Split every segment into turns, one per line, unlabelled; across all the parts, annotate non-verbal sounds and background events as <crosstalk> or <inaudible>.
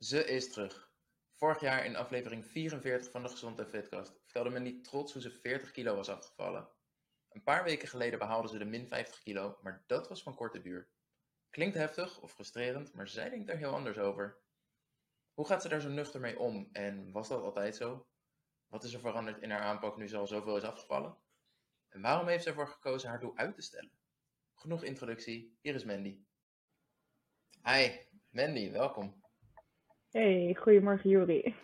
Ze is terug. Vorig jaar in aflevering 44 van de Gezond en Fitcast vertelde niet trots hoe ze 40 kilo was afgevallen. Een paar weken geleden behaalde ze de min 50 kilo, maar dat was van korte duur. Klinkt heftig of frustrerend, maar zij denkt er heel anders over. Hoe gaat ze daar zo nuchter mee om en was dat altijd zo? Wat is er veranderd in haar aanpak nu ze al zoveel is afgevallen? En waarom heeft ze ervoor gekozen haar doel uit te stellen? Genoeg introductie, hier is Mandy. Hi, Mandy, welkom.
Hey, goedemorgen Juri.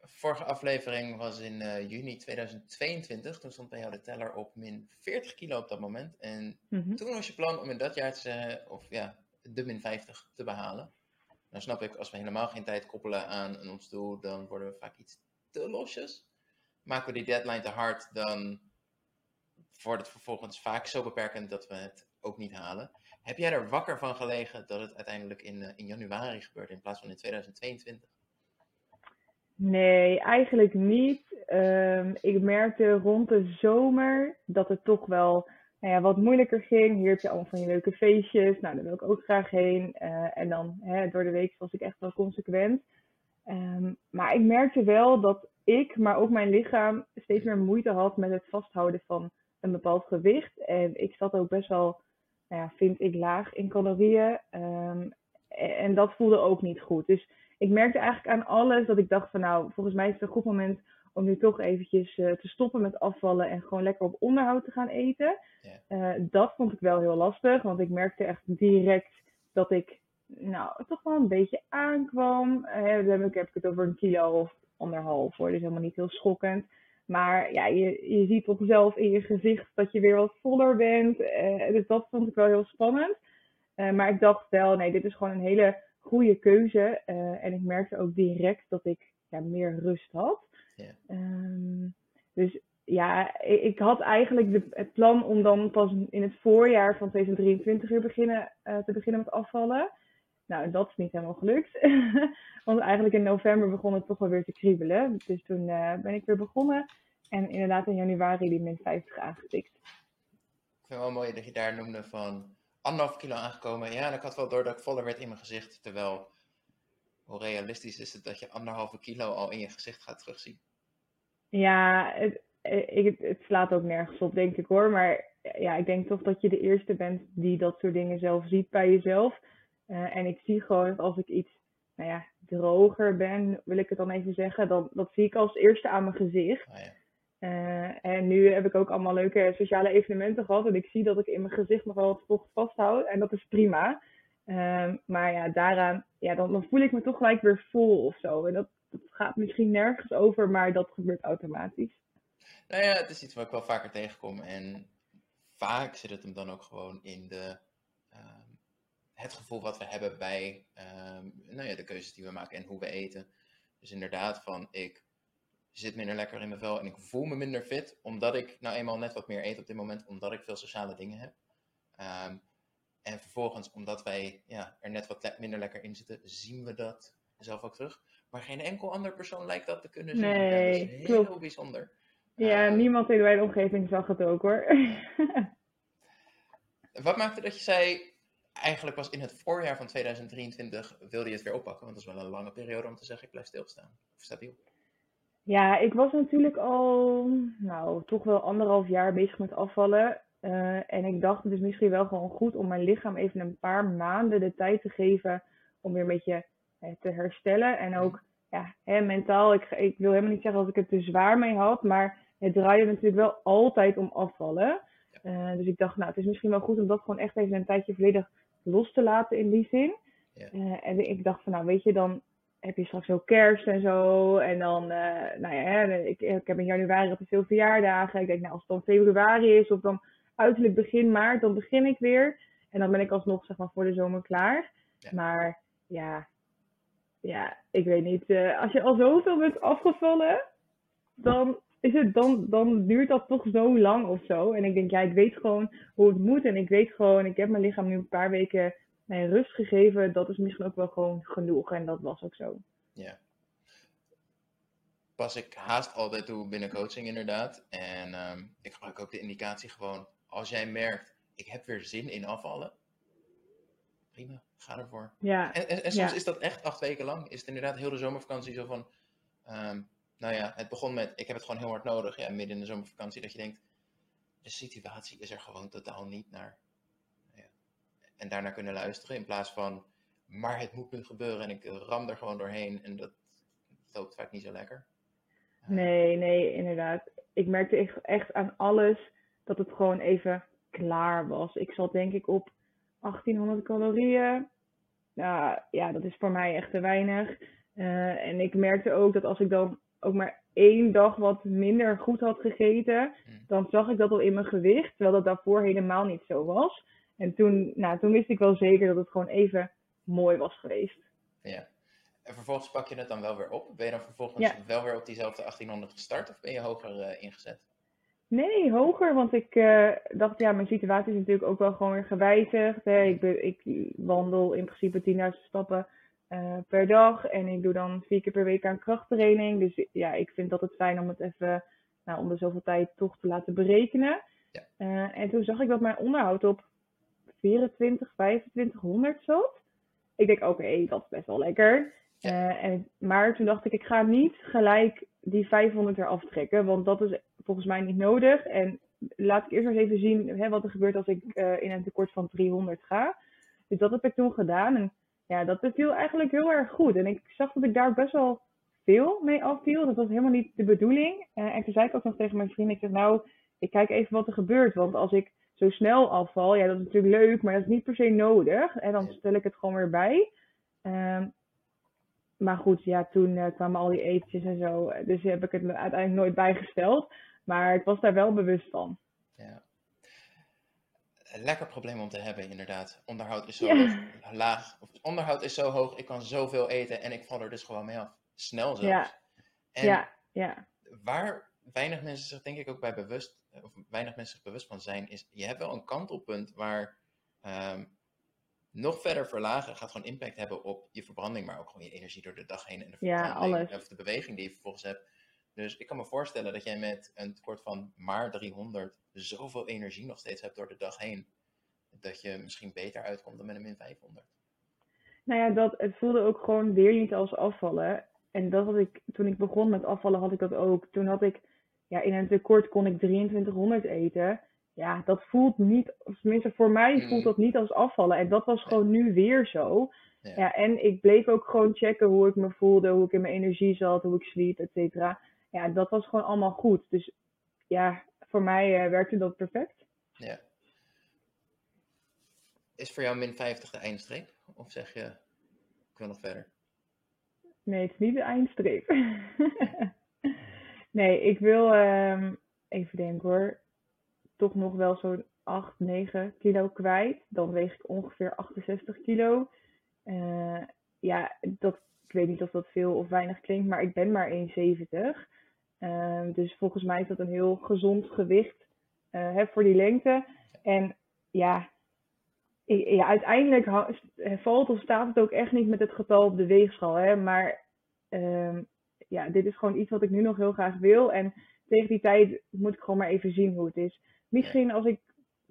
Vorige aflevering was in uh, juni 2022. Toen stond bij jou de teller op min 40 kilo op dat moment. En
Mhm.
toen was je plan om in dat jaar te of ja, de min 50 te behalen. Nou snap ik, als we helemaal geen tijd koppelen aan een ons doel, dan worden we vaak iets te losjes. Maken we die deadline te hard, dan wordt het vervolgens vaak zo beperkend dat we het ook niet halen. Heb jij er wakker van gelegen dat het uiteindelijk in, eh, in januari gebeurde in plaats van in 2022?
Nee, eigenlijk niet. Ehm, ik merkte rond de zomer dat het toch wel nou ja, wat moeilijker ging. Hier heb je allemaal van die leuke feestjes. Nou, daar wil ik ook graag heen. Eh, en dan hè, door de week was ik echt wel consequent. Ehm, maar ik merkte wel dat ik, maar ook mijn lichaam, steeds meer moeite had met het vasthouden van een bepaald gewicht. En ik zat ook best wel, nou ja, vind ik, laag in calorieën. Ehm, en, en dat voelde ook niet goed. Dus ik merkte eigenlijk aan alles dat ik dacht van nou, volgens mij is het een goed moment om nu toch eventjes eh, te stoppen met afvallen en gewoon lekker op onderhoud te gaan eten. Eh, dat vond ik wel heel lastig, want ik merkte echt direct dat ik nou toch wel een beetje aankwam. Eh, dan heb ik, heb ik het over een kilo of anderhalf hoor, dus helemaal niet heel schokkend. Maar ja, je, je ziet toch zelf in je gezicht dat je weer wat voller bent. Eh, dus dat vond ik wel heel spannend. Eh, maar ik dacht wel, nee, dit is gewoon een hele goede keuze. Eh, en ik merkte ook direct dat ik ja, meer rust had. Ehm, dus ja, ik, ik had eigenlijk de, het plan om dan pas in het voorjaar van 2023 weer beginnen, te beginnen met afvallen. Nou, dat is niet helemaal gelukt. <laughs> Want eigenlijk in november begon het toch wel weer te kriebelen. Dus toen eh, ben ik weer begonnen. En inderdaad in januari die min 50 aangetikt.
Ik vind het wel mooi dat je daar noemde van anderhalf kilo aangekomen. Ja, en ik had wel door dat ik voller werd in mijn gezicht. Terwijl, hoe realistisch is het dat je anderhalve kilo al in je gezicht gaat terugzien?
Ja, het, eh, ik, het slaat ook nergens op, denk ik hoor. Maar ja, ik denk toch dat je de eerste bent die dat soort dingen zelf ziet bij jezelf. Eh, en ik zie gewoon dat als ik iets, nou ja, droger ben, wil ik het dan even zeggen, dan, dat zie ik als eerste aan mijn gezicht.
Oh ja.
Eh, en nu heb ik ook allemaal leuke sociale evenementen gehad. En ik zie dat ik in mijn gezicht nog wel wat vocht vasthoud. En dat is prima. Ehm, maar ja, daaraan, ja, dan, dan voel ik me toch gelijk weer vol of zo. En dat, dat gaat misschien nergens over, maar dat gebeurt automatisch.
Nou ja, het is iets wat ik wel vaker tegenkom. En vaak zit het hem dan ook gewoon in de, het gevoel wat we hebben bij ehm, nou ja, de keuzes die we maken en hoe we eten. Dus inderdaad, van ik zit minder lekker in mijn vel en ik voel me minder fit, omdat ik nou eenmaal net wat meer eet op dit moment, omdat ik veel sociale dingen heb. Ehm, en vervolgens, omdat wij ja, er net wat le- minder lekker in zitten, zien we dat zelf ook terug. Maar geen enkel ander persoon lijkt dat te kunnen zien. En
Nee,
dat is heel
klopt.
bijzonder.
Ja,
Ehm,
niemand in mijn omgeving zag het ook hoor. <laughs>
Wat maakte dat je zei, eigenlijk was in het voorjaar van 2023 wilde je het weer oppakken? Want dat is wel een lange periode om te zeggen, ik blijf stilstaan. Of stabiel.
Ja, ik was natuurlijk al, nou, toch wel anderhalf jaar bezig met afvallen. Eh, en ik dacht, het is misschien wel gewoon goed om mijn lichaam even een paar maanden de tijd te geven om weer een beetje eh, te herstellen. En ook, ja, hè, mentaal, ik, ik wil helemaal niet zeggen dat ik het te zwaar mee had, maar het draaide natuurlijk wel altijd om afvallen. Eh, dus ik dacht, nou, het is misschien wel goed om dat gewoon echt even een tijdje volledig los te laten in die zin.
Ja.
Eh, en ik dacht van, nou, weet je, dan heb je straks ook kerst en zo. En dan, eh, nou ja, hè, ik, ik heb in januari heb ik veel verjaardagen. Ik denk, nou, als het dan februari is of dan uiterlijk begin maart, dan begin ik weer. En dan ben ik alsnog, zeg maar, voor de zomer klaar.
Ja.
Maar ja, ja, ik weet niet. eh, als je al zoveel bent afgevallen, dan, is het, dan, dan duurt dat toch zo lang of zo. En ik denk, ja, ik weet gewoon hoe het moet. En ik weet gewoon, ik heb mijn lichaam nu een paar weken nee, rust gegeven. Dat is misschien ook wel gewoon genoeg. En dat was ook zo.
Ja. Pas ik haast altijd toe binnen coaching inderdaad. En ehm, ik gebruik ook de indicatie gewoon, als jij merkt, ik heb weer zin in afvallen. prima, ga ervoor.
Ja,
En, en, en soms
ja.
is dat echt acht weken lang. Is het inderdaad heel de zomervakantie zo van, ehm, nou ja, het begon met, ik heb het gewoon heel hard nodig. Ja, midden in de zomervakantie dat je denkt, de situatie is er gewoon totaal niet naar. Nou ja. En daarnaar kunnen luisteren in plaats van, maar het moet nu gebeuren en ik ram er gewoon doorheen. En dat loopt vaak niet zo lekker. Eh,
Nee, nee, inderdaad. Ik merkte echt- echt aan alles dat het gewoon even klaar was. Ik zat denk ik op 1800 calorieën. Nou, ja, dat is voor mij echt te weinig. Eh, en ik merkte ook dat als ik dan ook maar één dag wat minder goed had gegeten,
Hmm.
dan zag ik dat al in mijn gewicht, terwijl dat daarvoor helemaal niet zo was. En toen, nou, toen wist ik wel zeker dat het gewoon even mooi was geweest.
Ja. En vervolgens pak je het dan wel weer op. Ben je dan vervolgens
Ja.
wel weer op diezelfde 1800 gestart of ben je hoger eh, ingezet?
Nee, hoger, want ik eh, dacht, ja, mijn situatie is natuurlijk ook wel gewoon weer gewijzigd. Hè. Ik, ben, ik wandel in principe 10.000 stappen eh, per dag en ik doe dan vier keer per week aan krachttraining. Dus ja, ik vind dat het fijn om het even, nou, om de zoveel tijd toch te laten berekenen.
Ja.
Eh, en toen zag ik dat mijn onderhoud op 24, 2500 zat. Ik denk, oké, dat is best wel lekker.
Ja.
Eh, en, maar toen dacht ik, ik ga niet gelijk die 500 eraf trekken, want dat is volgens mij niet nodig. En laat ik eerst maar eens even zien hè, wat er gebeurt als ik in een tekort van 300 ga. Dus dat heb ik toen gedaan. En ja, dat beviel eigenlijk heel erg goed. En ik zag dat ik daar best wel veel mee afviel. Dat was helemaal niet de bedoeling. Eh, en toen zei ik ook nog tegen mijn vriend, ik zeg nou, ik kijk even wat er gebeurt. Want als ik zo snel afval, ja, dat is natuurlijk leuk, maar dat is niet per se nodig. En dan stel ik het gewoon weer bij. Ehm, maar goed, ja, toen eh, kwamen al die etentjes en zo. Dus heb ik het me uiteindelijk nooit bijgesteld. Maar ik was daar wel bewust van.
Ja. Een Lekker probleem om te hebben, inderdaad. Onderhoud is zo
Ja.
laag. Of onderhoud is zo hoog, ik kan zoveel eten en ik val er dus gewoon mee af. Snel zelfs.
Ja.
En
Ja, ja.
waar weinig mensen zich denk ik ook bij bewust, of weinig mensen zich bewust van zijn, is je hebt wel een kantelpunt waar ehm, nog verder verlagen gaat gewoon impact hebben op je verbranding, maar ook gewoon je energie door de dag heen en de
Ja, alles.
of de beweging die je vervolgens hebt. Dus ik kan me voorstellen dat jij met een tekort van maar 300 zoveel energie nog steeds hebt door de dag heen, dat je misschien beter uitkomt dan met een min 500.
Nou ja, dat, het voelde ook gewoon weer niet als afvallen. En dat had ik, toen ik begon met afvallen, had ik dat ook. Toen had ik, ja, in een tekort kon ik 2300 eten. Ja, dat voelt niet, tenminste voor mij
Mm.
voelt dat niet als afvallen. En dat was gewoon nu weer zo.
Ja.
Ja, en ik bleef ook gewoon checken hoe ik me voelde, hoe ik in mijn energie zat, hoe ik sliep, et cetera. Ja, dat was gewoon allemaal goed. Dus ja, voor mij eh, werkte dat perfect.
Ja. Is voor jou min 50 de eindstreep? Of zeg je, ik wil nog verder?
Nee, het is niet de eindstreep. <laughs> nee, ik wil, ehm, even denken hoor, toch nog wel zo'n 8, 9 kilo kwijt. Dan weeg ik ongeveer 68 kilo. Eh, ja, dat, ik weet niet of dat veel of weinig klinkt, maar ik ben maar 1,70. Ehm, dus volgens mij is dat een heel gezond gewicht eh, hè, voor die lengte. En ja, ja uiteindelijk ha- valt of staat het ook echt niet met het getal op de weegschaal. Hè? Maar ehm, ja, dit is gewoon iets wat ik nu nog heel graag wil. En tegen die tijd moet ik gewoon maar even zien hoe het is. Misschien als ik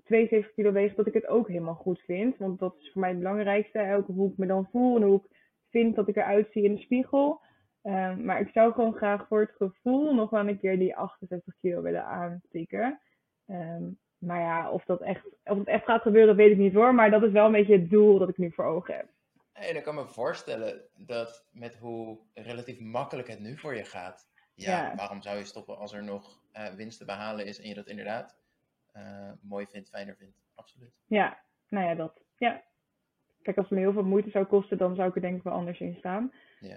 72 kilo weeg, dat ik het ook helemaal goed vind. Want dat is voor mij het belangrijkste. hè, Ook hoe ik me dan voel en hoe ik vind dat ik eruit zie in de spiegel. Ehm, maar ik zou gewoon graag voor het gevoel nog wel een keer die 68 kilo willen aantikken. Ehm, maar ja, of dat echt, of het echt gaat gebeuren, weet ik niet hoor. Maar dat is wel een beetje het doel dat ik nu voor ogen heb.
En ik kan me voorstellen dat met hoe relatief makkelijk het nu voor je gaat, ja,
Ja.
waarom zou je stoppen als er nog eh, winst te behalen is en je dat inderdaad eh, mooi vindt, fijner vindt? Absoluut.
Ja, nou ja, dat. Ja. Kijk, als het me heel veel moeite zou kosten, dan zou ik er denk ik wel anders in staan.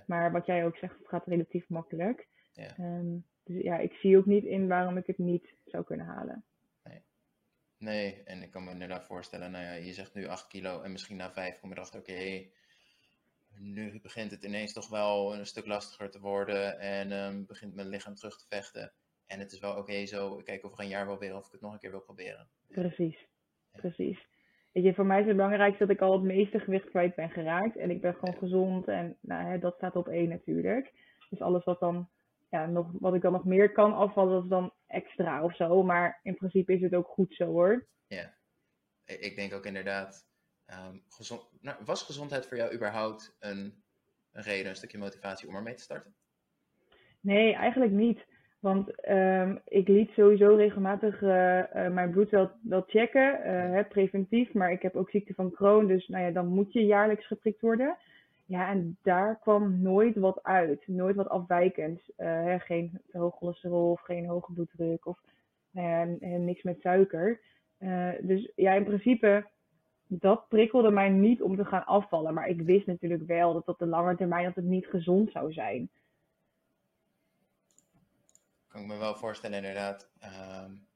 Maar wat jij ook zegt, het gaat relatief makkelijk. Ehm, dus ja, ik zie ook niet in waarom ik het niet zou kunnen halen.
Nee, en ik kan me inderdaad voorstellen, nou ja, je zegt nu 8 kilo en misschien na 5 kom je erachter, oké, nu begint het ineens toch wel een stuk lastiger te worden en ehm, begint mijn lichaam terug te vechten. En het is wel oké zo, ik kijk over een jaar wel weer of ik het nog een keer wil proberen.
Precies,
Ja.
precies. Weet je, voor mij is het belangrijkste dat ik al het meeste gewicht kwijt ben geraakt. En ik ben gewoon gezond en nou, hè, dat staat op één natuurlijk. Dus alles wat, dan, ja, nog, wat ik dan nog meer kan afvallen, dat is dan extra of zo. Maar in principe is het ook goed zo hoor.
Ja, ik ik denk ook inderdaad, Ehm, gezond, nou, was gezondheid voor jou überhaupt een, een reden, een stukje motivatie om ermee te starten?
Nee, eigenlijk niet. Want ehm, ik liet sowieso regelmatig uh, uh, mijn bloed wel, wel checken, uh, hè, preventief. Maar ik heb ook ziekte van Crohn, dus nou ja, dan moet je jaarlijks geprikt worden. Ja, en daar kwam nooit wat uit. Nooit wat afwijkends. Hè, geen hoog cholesterol of geen hoge bloeddruk of nou niks met suiker. dus ja, in principe, dat prikkelde mij niet om te gaan afvallen. Maar ik wist natuurlijk wel dat op de lange termijn dat het niet gezond zou zijn
kan ik me wel voorstellen inderdaad. Um,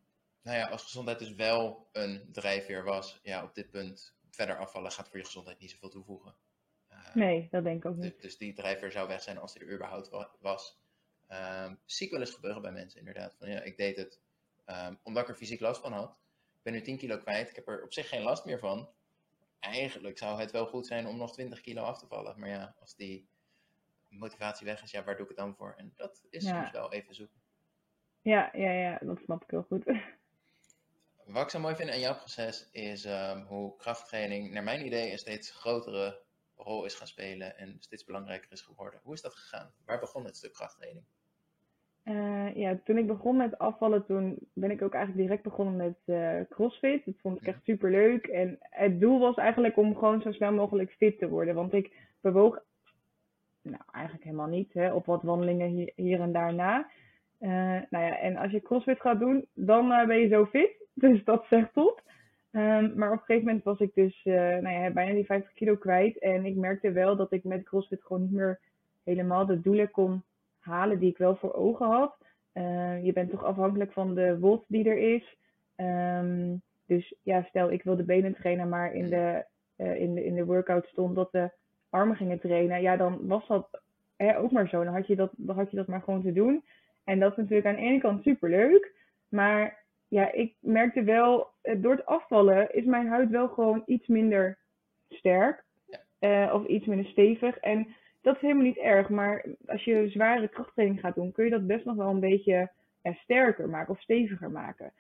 nou ja, als gezondheid dus wel een drijfveer was, ja, op dit punt verder afvallen gaat voor je gezondheid niet zoveel toevoegen.
Uh, nee, dat denk ik ook niet.
Dus, dus die drijfveer zou weg zijn als die er überhaupt was. Um, zie ik wel eens gebeuren bij mensen inderdaad. Van, ja, ik deed het um, omdat ik er fysiek last van had. Ik ben nu 10 kilo kwijt. Ik heb er op zich geen last meer van. Eigenlijk zou het wel goed zijn om nog 20 kilo af te vallen. Maar ja, als die motivatie weg is, ja, waar doe ik het dan voor? En dat is ja. soms wel even zoeken.
Ja, ja, ja, dat snap ik heel goed.
Wat ik zo mooi vind aan jouw proces is um, hoe krachttraining, naar mijn idee, een steeds grotere rol is gaan spelen en steeds belangrijker is geworden. Hoe is dat gegaan? Waar begon het stuk krachttraining?
Uh, ja, toen ik begon met afvallen, toen ben ik ook eigenlijk direct begonnen met uh, CrossFit. Dat vond ik echt super leuk. En het doel was eigenlijk om gewoon zo snel mogelijk fit te worden. Want ik bewoog, nou eigenlijk helemaal niet, hè, op wat wandelingen hier, hier en daarna. Uh, nou ja, en als je CrossFit gaat doen, dan uh, ben je zo fit. <laughs> Dus dat zegt top. Um, maar op een gegeven moment was ik dus uh, nou ja, bijna die 50 kilo kwijt. En ik merkte wel dat ik met CrossFit gewoon niet meer helemaal de doelen kon halen die ik wel voor ogen had. je bent toch afhankelijk van de WOD die er is. Um, dus ja, stel ik wil de benen trainen, maar in de, in de, in de workout stond dat de armen gingen trainen. Ja, dan was dat ook maar zo. Dan had, je dat, dan had je dat maar gewoon te doen. En dat is natuurlijk aan de ene kant super leuk. Maar ja, ik merkte wel, eh, door het afvallen is mijn huid wel gewoon iets minder sterk. Uh, of iets minder stevig. En dat is helemaal niet erg. Maar als je zware krachttraining gaat doen, kun je dat best nog wel een beetje ja, sterker maken of steviger maken.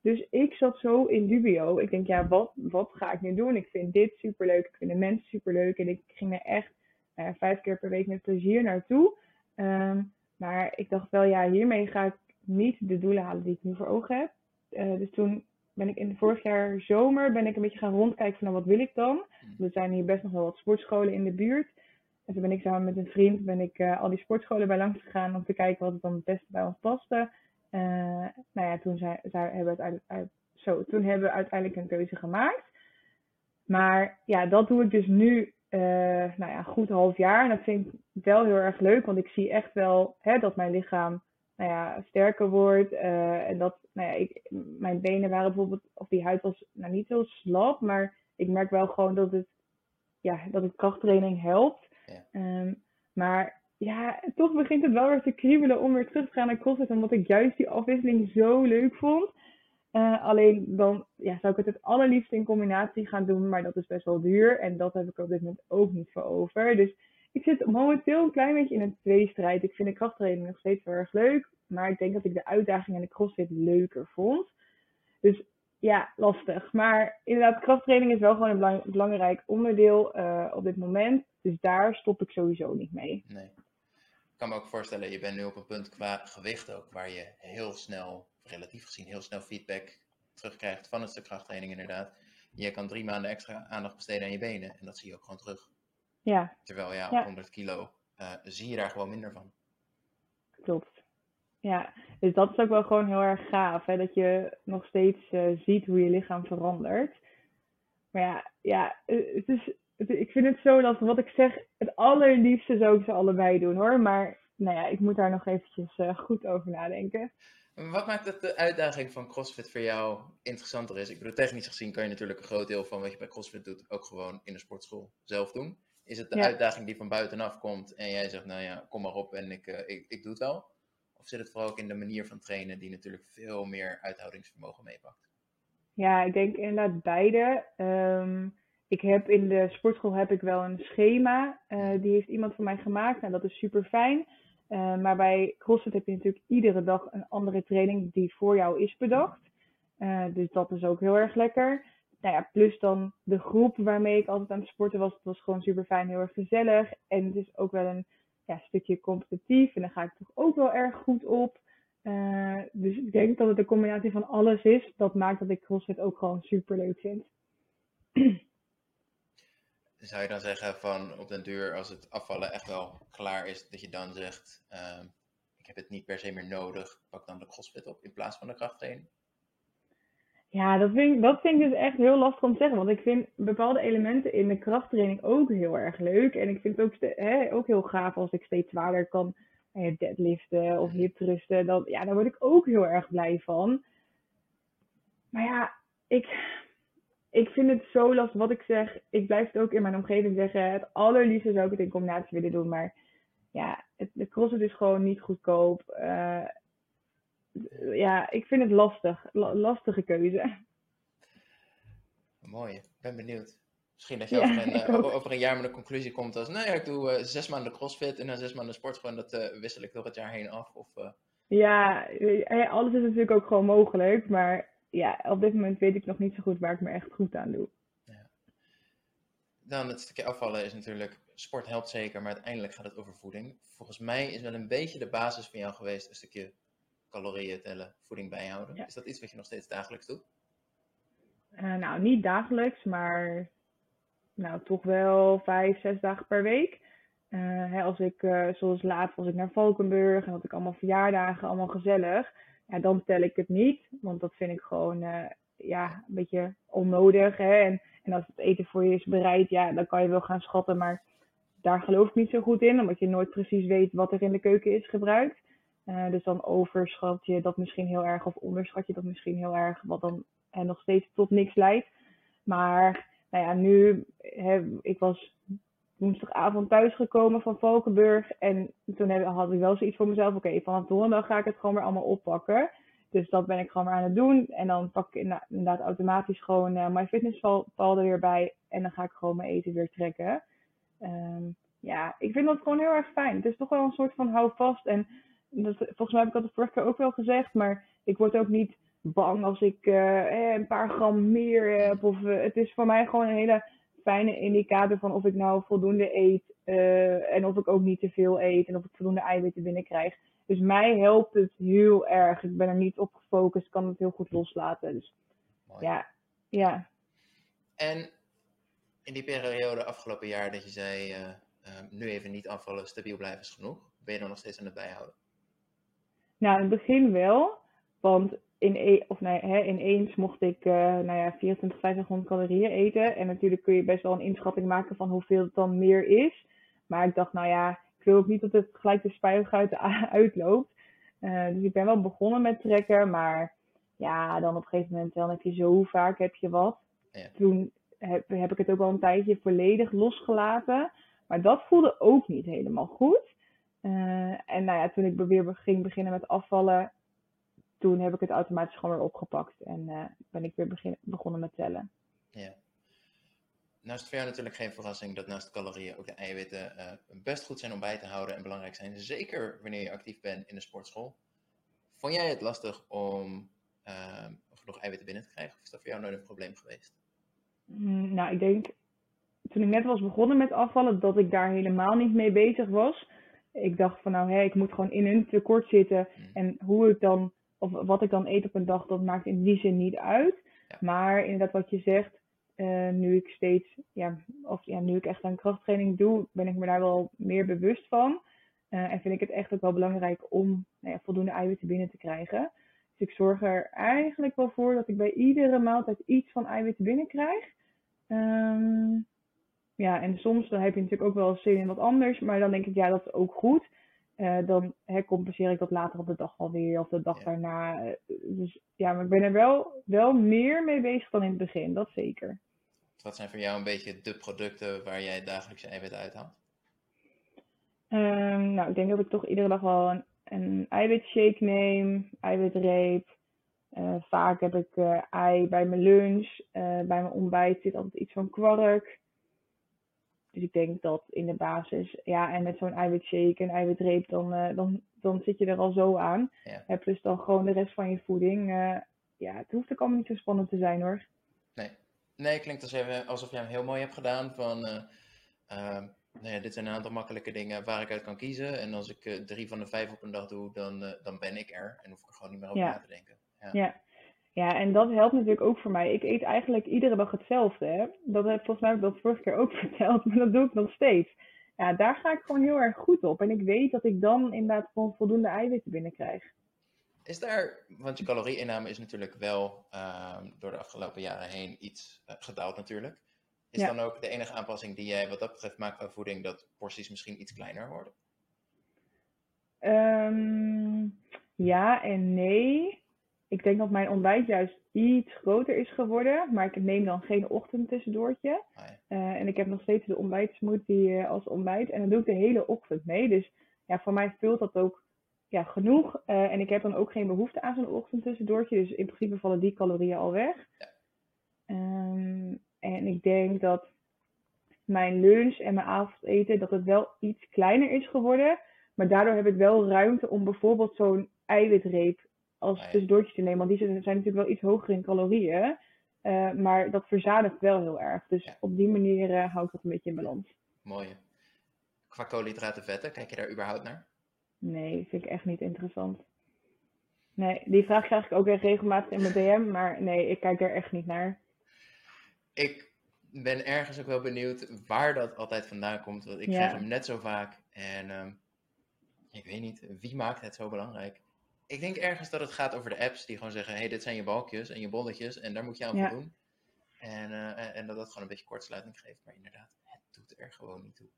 Dus ik zat zo in dubio. Ik denk, ja, wat, wat ga ik nu doen? Ik vind dit superleuk. Ik vind de mensen superleuk. En ik ging er echt uh, vijf keer per week met plezier naartoe. Um, maar ik dacht wel, ja, hiermee ga ik niet de doelen halen die ik nu voor ogen heb. Uh, dus toen ben ik in vorig jaar zomer ben ik een beetje gaan rondkijken van nou, wat wil ik dan. Hmm. Er zijn hier best nog wel wat sportscholen in de buurt. En toen ben ik samen met een vriend ben ik, uh, al die sportscholen bij langs gegaan om te kijken wat het dan het beste bij ons paste. Uh, nou ja, toen, hebben uiteindelijk, uit, zo, toen hebben we uiteindelijk een keuze gemaakt. Maar ja, dat doe ik dus nu uh, nou ja, goed half jaar. En dat vind ik wel heel erg leuk, want ik zie echt wel hè, dat mijn lichaam nou ja, sterker wordt. Uh, en dat nou ja, ik, mijn benen waren bijvoorbeeld, of die huid was nou niet heel slap, maar ik merk wel gewoon dat het, ja, dat het krachttraining helpt. Ja. Um, maar ja, toch begint het wel weer te kriebelen om weer terug te gaan naar CrossFit, omdat ik juist die afwisseling zo leuk vond. Uh, alleen dan ja, zou ik het het allerliefst in combinatie gaan doen, maar dat is best wel duur. En dat heb ik op dit moment ook niet voor over. Dus ik zit momenteel een klein beetje in een tweestrijd. Ik vind de krachttraining nog steeds heel erg leuk. Maar ik denk dat ik de uitdaging en de crossfit leuker vond. Dus ja, lastig. Maar inderdaad, krachttraining is wel gewoon een belang belangrijk onderdeel uh, op dit moment. Dus daar stop ik sowieso niet mee.
Nee. Ik kan me ook voorstellen, je bent nu op een punt qua gewicht ook, waar je heel snel relatief gezien heel snel feedback terugkrijgt van het stuk krachttraining inderdaad. Je kan drie maanden extra aandacht besteden aan je benen en dat zie je ook gewoon terug.
Ja.
Terwijl ja, op 100 kilo uh, zie je daar gewoon minder van.
Klopt. Ja, dus dat is ook wel gewoon heel erg gaaf, hè? dat je nog steeds uh, ziet hoe je lichaam verandert. Maar ja, ja het is, het, ik vind het zo dat wat ik zeg, het allerliefste zou ik ze allebei doen hoor. Maar nou ja, ik moet daar nog eventjes uh, goed over nadenken.
Wat maakt het de uitdaging van CrossFit voor jou interessanter is? Ik bedoel, technisch gezien kan je natuurlijk een groot deel van wat je bij CrossFit doet ook gewoon in de sportschool zelf doen. Is het de uitdaging die van buitenaf komt en jij zegt, nou ja, kom maar op en ik, uh, ik, ik doe het wel? Of zit het vooral ook in de manier van trainen die natuurlijk veel meer uithoudingsvermogen meepakt?
Ja, ik denk inderdaad beide. Um, ik heb in de sportschool heb ik wel een schema. Uh, die heeft iemand voor mij gemaakt. Nou, dat is super fijn. Uh, maar bij CrossFit heb je natuurlijk iedere dag een andere training die voor jou is bedacht. Uh, dus dat is ook heel erg lekker. nou ja, plus dan de groep waarmee ik altijd aan het sporten was. Het was gewoon super fijn, heel erg gezellig. En het is ook wel een ja, stukje competitief. En daar ga ik toch ook wel erg goed op. Uh, dus ik denk dat het een combinatie van alles is. Dat maakt dat ik CrossFit ook gewoon super leuk vind. <clears throat>
Zou je dan zeggen van op den duur, als het afvallen echt wel klaar is, dat je dan zegt, uh, ik heb het niet per se meer nodig, pak dan de CrossFit op in plaats van de krachttraining?
Ja, dat vind, ik, dat vind ik dus echt heel lastig om te zeggen. Want ik vind bepaalde elementen in de krachttraining ook heel erg leuk. En ik vind het ook, hè, ook heel gaaf als ik steeds zwaarder kan deadliften of hipthrusten. Dan, ja, daar word ik ook heel erg blij van. Maar ja, ik, ik vind het zo lastig. Wat ik zeg, ik blijf het ook in mijn omgeving zeggen. Het allerliefste zou ik het in combinatie willen doen. Maar ja, het, de crossfit is gewoon niet goedkoop. Uh, ja, ik vind het lastig. lastige keuze.
Mooi, ik ben benieuwd. Misschien dat je over, een, <laughs> uh, over, een, jaar met een conclusie komt als, nou ja, ik doe uh, zes maanden crossfit en dan zes maanden sport, gewoon dat uh, wissel ik door het jaar heen af. Of,
ja, alles is natuurlijk ook gewoon mogelijk, maar ja, op dit moment weet ik nog niet zo goed waar ik me echt goed aan doe. Ja.
Dan het stukje afvallen is natuurlijk, sport helpt zeker, maar uiteindelijk gaat het over voeding. Volgens mij is wel een beetje de basis van jou geweest, een stukje calorieën tellen, voeding bijhouden. Is dat iets wat je nog steeds dagelijks doet?
Uh, nou, niet dagelijks, maar nou, toch wel vijf, zes dagen per week. Uh, hè, als ik, uh, zoals laatst was ik naar Valkenburg en had ik allemaal verjaardagen, allemaal gezellig. Ja, dan tel ik het niet, want dat vind ik gewoon ja, een beetje onnodig. Hè? En, en als het eten voor je is bereid, ja, dan kan je wel gaan schatten, maar daar geloof ik niet zo goed in, omdat je nooit precies weet wat er in de keuken is gebruikt. Uh, dus dan overschat je dat misschien heel erg of onderschat je dat misschien heel erg, wat dan uh, nog steeds tot niks leidt. Maar nou ja, nu, hè, ik was woensdagavond thuisgekomen van Valkenburg en toen heb, had ik wel zoiets voor mezelf, oké, okay, vanaf donderdag ga ik het gewoon weer allemaal oppakken. Dus dat ben ik gewoon weer aan het doen. En dan pak ik inderdaad automatisch gewoon uh, mijn fitnessval er weer bij. En dan ga ik gewoon mijn eten weer trekken. Um, ja, ik vind dat gewoon heel erg fijn. Het is toch wel een soort van hou vast. En volgens mij heb ik dat de vorige keer ook wel gezegd, maar ik word ook niet bang als ik uh, een paar gram meer heb. Of, uh, het is voor mij gewoon een hele fijne indicator van of ik nou voldoende eet uh, en of ik ook niet te veel eet en of ik voldoende eiwitten binnenkrijg. Dus mij helpt het heel erg. Ik ben er niet op gefocust, kan het heel goed loslaten. Dus Mooi. ja, ja.
En in die periode afgelopen jaar dat je zei, nu even niet afvallen, stabiel blijven is genoeg. Ben je dan nog steeds aan het bijhouden?
Nou, in het begin wel. Want in, e of nee, hè, ineens mocht ik uh, nou ja, 24, 500 calorieën eten. En natuurlijk kun je best wel een inschatting maken van hoeveel het dan meer is. Maar ik dacht, nou ja, ik wil ook niet dat het gelijk de spuigaten <laughs> uitloopt. Uh, dus ik ben wel begonnen met trekken. Maar ja, dan op een gegeven moment dan heb je zo vaak heb je wat. Ja. Toen heb, heb ik het ook al een tijdje volledig losgelaten. Maar dat voelde ook niet helemaal goed. Uh, en nou ja, toen ik weer ging beginnen met afvallen, toen heb ik het automatisch gewoon weer opgepakt en uh, ben ik weer begin, begonnen met tellen.
Ja. Nou is het voor jou natuurlijk geen verrassing dat naast calorieën ook de eiwitten uh, best goed zijn om bij te houden en belangrijk zijn. Zeker wanneer je actief bent in de sportschool. Vond jij het lastig om genoeg eiwitten binnen te krijgen? Of is dat voor jou nooit een probleem geweest?
Mm, nou, ik denk toen ik net was begonnen met afvallen, dat ik daar helemaal niet mee bezig was ik dacht van nou, hé, ik moet gewoon in een tekort zitten. Hmm. En hoe ik dan, of wat ik dan eet op een dag, dat maakt in die zin niet uit. Maar inderdaad, wat je zegt, uh, nu ik steeds, ja, of ja, nu ik echt aan krachttraining doe, ben ik me daar wel meer bewust van. Uh, en vind ik het echt ook wel belangrijk om nou ja, voldoende eiwitten binnen te krijgen. Dus ik zorg er eigenlijk wel voor dat ik bij iedere maaltijd iets van eiwitten binnenkrijg. Um, ja, en soms dan heb je natuurlijk ook wel zin in wat anders, maar dan denk ik, ja, dat is ook goed. Uh, dan compenseer ik dat later op de dag alweer of de dag daarna. Eh, dus ja, maar ik ben er wel, wel meer mee bezig dan in het begin, dat zeker.
Wat zijn voor jou een beetje de producten waar jij dagelijks eiwit uithaalt?
Um, nou, ik denk dat ik toch iedere dag wel een, een eiwitshake neem, eiwitreep. Uh, vaak heb ik ei bij mijn lunch. bij mijn ontbijt zit altijd iets van kwark. Dus ik denk dat in de basis, ja, en met zo'n eiwitshake en eiwitreep, dan, uh, dan, dan zit je er al zo aan. Ja. plus dan gewoon de rest van je voeding. Uh, ja, het hoeft ook allemaal niet zo spannend te zijn hoor.
Nee. Nee, klinkt alsof je, alsof je hem heel mooi hebt gedaan. Van, eh, ehm, nou ja, dit zijn een aantal makkelijke dingen waar ik uit kan kiezen. En als ik eh, drie van de vijf op een dag doe, dan, eh, dan ben ik er. En hoef ik er gewoon niet meer over
Ja.
na te denken. Ja.
Ja. Ja, en dat helpt natuurlijk ook voor mij. Ik eet eigenlijk iedere dag hetzelfde. Hè? Dat heb volgens mij heb ik dat vorige keer ook <laughs> verteld, maar dat doe ik nog steeds. Ja, daar ga ik gewoon heel erg goed op. En ik weet dat ik dan inderdaad gewoon voldoende eiwitten binnenkrijg.
Is daar, want je calorieinname is natuurlijk wel ehm, door de afgelopen jaren heen iets eh, gedaald natuurlijk. Is
Ja.
dan ook de enige aanpassing die jij wat dat betreft maakt qua voeding, dat porties misschien iets kleiner worden?
Ehm, ja en nee. Ik denk dat mijn ontbijt juist iets groter is geworden, maar ik neem dan geen ochtendtussendoortje.
Ah, ja.
Eh, en ik heb nog steeds de ontbijtsmoothie eh, als ontbijt. En dat doe ik de hele ochtend mee. Dus ja, voor mij vult dat ook ja, genoeg. Eh, en ik heb dan ook geen behoefte aan zo'n ochtendtussendoortje. Dus in principe vallen die calorieën al weg.
Ja.
Ehm, en ik denk dat mijn lunch en mijn avondeten, dat het wel iets kleiner is geworden. Maar daardoor heb ik wel ruimte om bijvoorbeeld zo'n eiwitreep als
ja.
tussendoortje te nemen. Want die zijn natuurlijk wel iets hoger in calorieën. Eh, maar dat verzadigt wel heel erg. Dus
Ja.
op die manier eh, hou ik dat een beetje in balans.
Mooi. Qua koolhydraten, vetten, kijk je daar überhaupt naar?
Nee, vind ik echt niet interessant. Nee, die vraag krijg ik ook echt regelmatig in mijn <laughs> DM. Maar nee, ik kijk er echt niet naar.
Ik ben ergens ook wel benieuwd waar dat altijd vandaan komt. Want ik
Ja.
krijg hem net zo vaak. En ehm, ik weet niet, wie maakt het zo belangrijk? Ik denk ergens dat het gaat over de apps die gewoon zeggen: hey, dit zijn je balkjes en je bolletjes en daar moet je aan
Ja.
voldoen. En, eh, en, en dat dat gewoon een beetje kortsluiting geeft. Maar inderdaad, het doet er gewoon niet toe.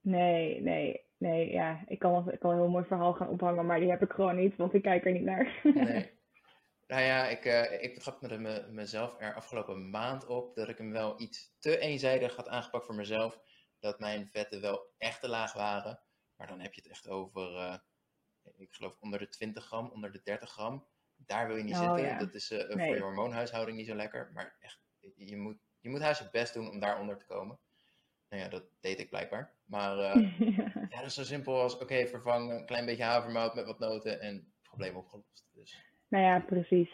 Nee, nee, nee. Ja, ik kan, ik kan een heel mooi verhaal gaan ophangen, maar die heb ik gewoon niet, want ik kijk er niet naar. <laughs>
Nee. nou ja, ik, eh ik betrap me, me, mezelf er afgelopen maand op dat ik hem wel iets te eenzijdig had aangepakt voor mezelf. Dat mijn vetten wel echt te laag waren. Maar dan heb je het echt over, eh, ik geloof onder de 20 gram, onder de 30 gram. Daar wil je niet
Oh,
zitten.
ja.
Dat is eh,
Nee.
voor je hormoonhuishouding niet zo lekker. Maar echt, je moet, je moet haast je best doen om daaronder te komen. Nou ja, dat deed ik blijkbaar. Maar eh, <laughs> ja, dat is zo simpel als, oké, vervang een klein beetje havermout met wat noten en probleem opgelost. Dus
Nou ja, precies.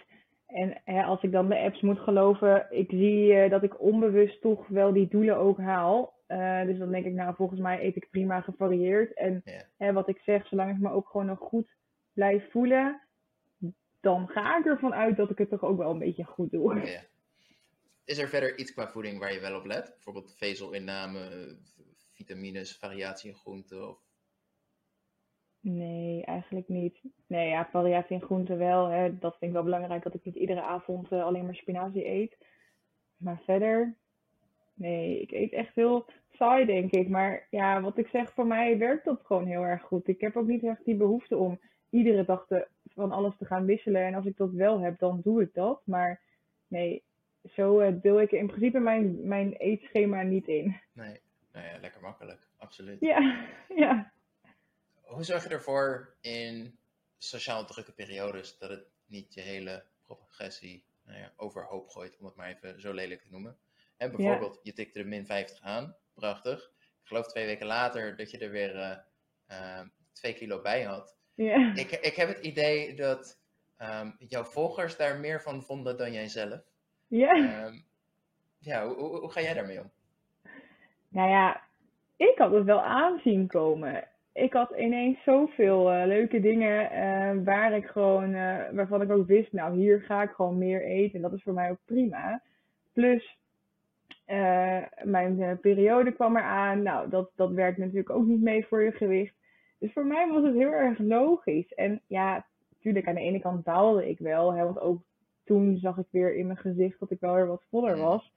En hè, als ik dan de apps moet geloven, ik zie eh, dat ik onbewust toch wel die doelen ook haal. Eh, dus dan denk ik, nou, volgens mij eet ik prima gevarieerd. En hè, wat ik zeg, zolang ik me ook gewoon nog goed blijf voelen, dan ga ik ervan uit dat ik het toch ook wel een beetje goed doe.
Is er verder iets qua voeding waar je wel op let? Bijvoorbeeld vezelinname, vitamines, variatie in groenten? Of...
Nee, eigenlijk niet. Nee, ja, variatie in groenten wel. Hè. Dat vind ik wel belangrijk, dat ik niet iedere avond eh, alleen maar spinazie eet. Maar verder, nee, ik eet echt heel saai, denk ik. Maar ja, wat ik zeg, voor mij werkt dat gewoon heel erg goed. Ik heb ook niet echt die behoefte om iedere dag te, van alles te gaan wisselen. En als ik dat wel heb, dan doe ik dat. Maar nee, zo eh, deel ik in principe mijn, mijn eetschema niet in.
Nee, nou ja, lekker makkelijk, absoluut.
Ja, <laughs> ja.
Hoe zorg je ervoor in sociaal drukke periodes dat het niet je hele progressie nou ja, overhoop gooit, om het maar even zo lelijk te noemen? En bijvoorbeeld, je tikte de min 50 aan, prachtig. Ik geloof twee weken later dat je er weer eh, eh, twee kilo bij had.
ja.
Ik, ik heb het idee dat ehm, jouw volgers daar meer van vonden dan jij zelf.
Ja.
Ehm, ja, hoe, hoe, hoe ga jij daarmee om?
Nou ja, ik had het wel aanzien komen. Ik had ineens zoveel eh, leuke dingen waar ik gewoon, waarvan ik ook wist, nou hier ga ik gewoon meer eten. En dat is voor mij ook prima. Plus, eh, mijn eh, periode kwam eraan. Nou, dat, dat werkt natuurlijk ook niet mee voor je gewicht. Dus voor mij was het heel erg logisch. En ja, natuurlijk aan de ene kant baalde ik wel. Hè, want ook toen zag ik weer in mijn gezicht dat ik wel weer wat voller was.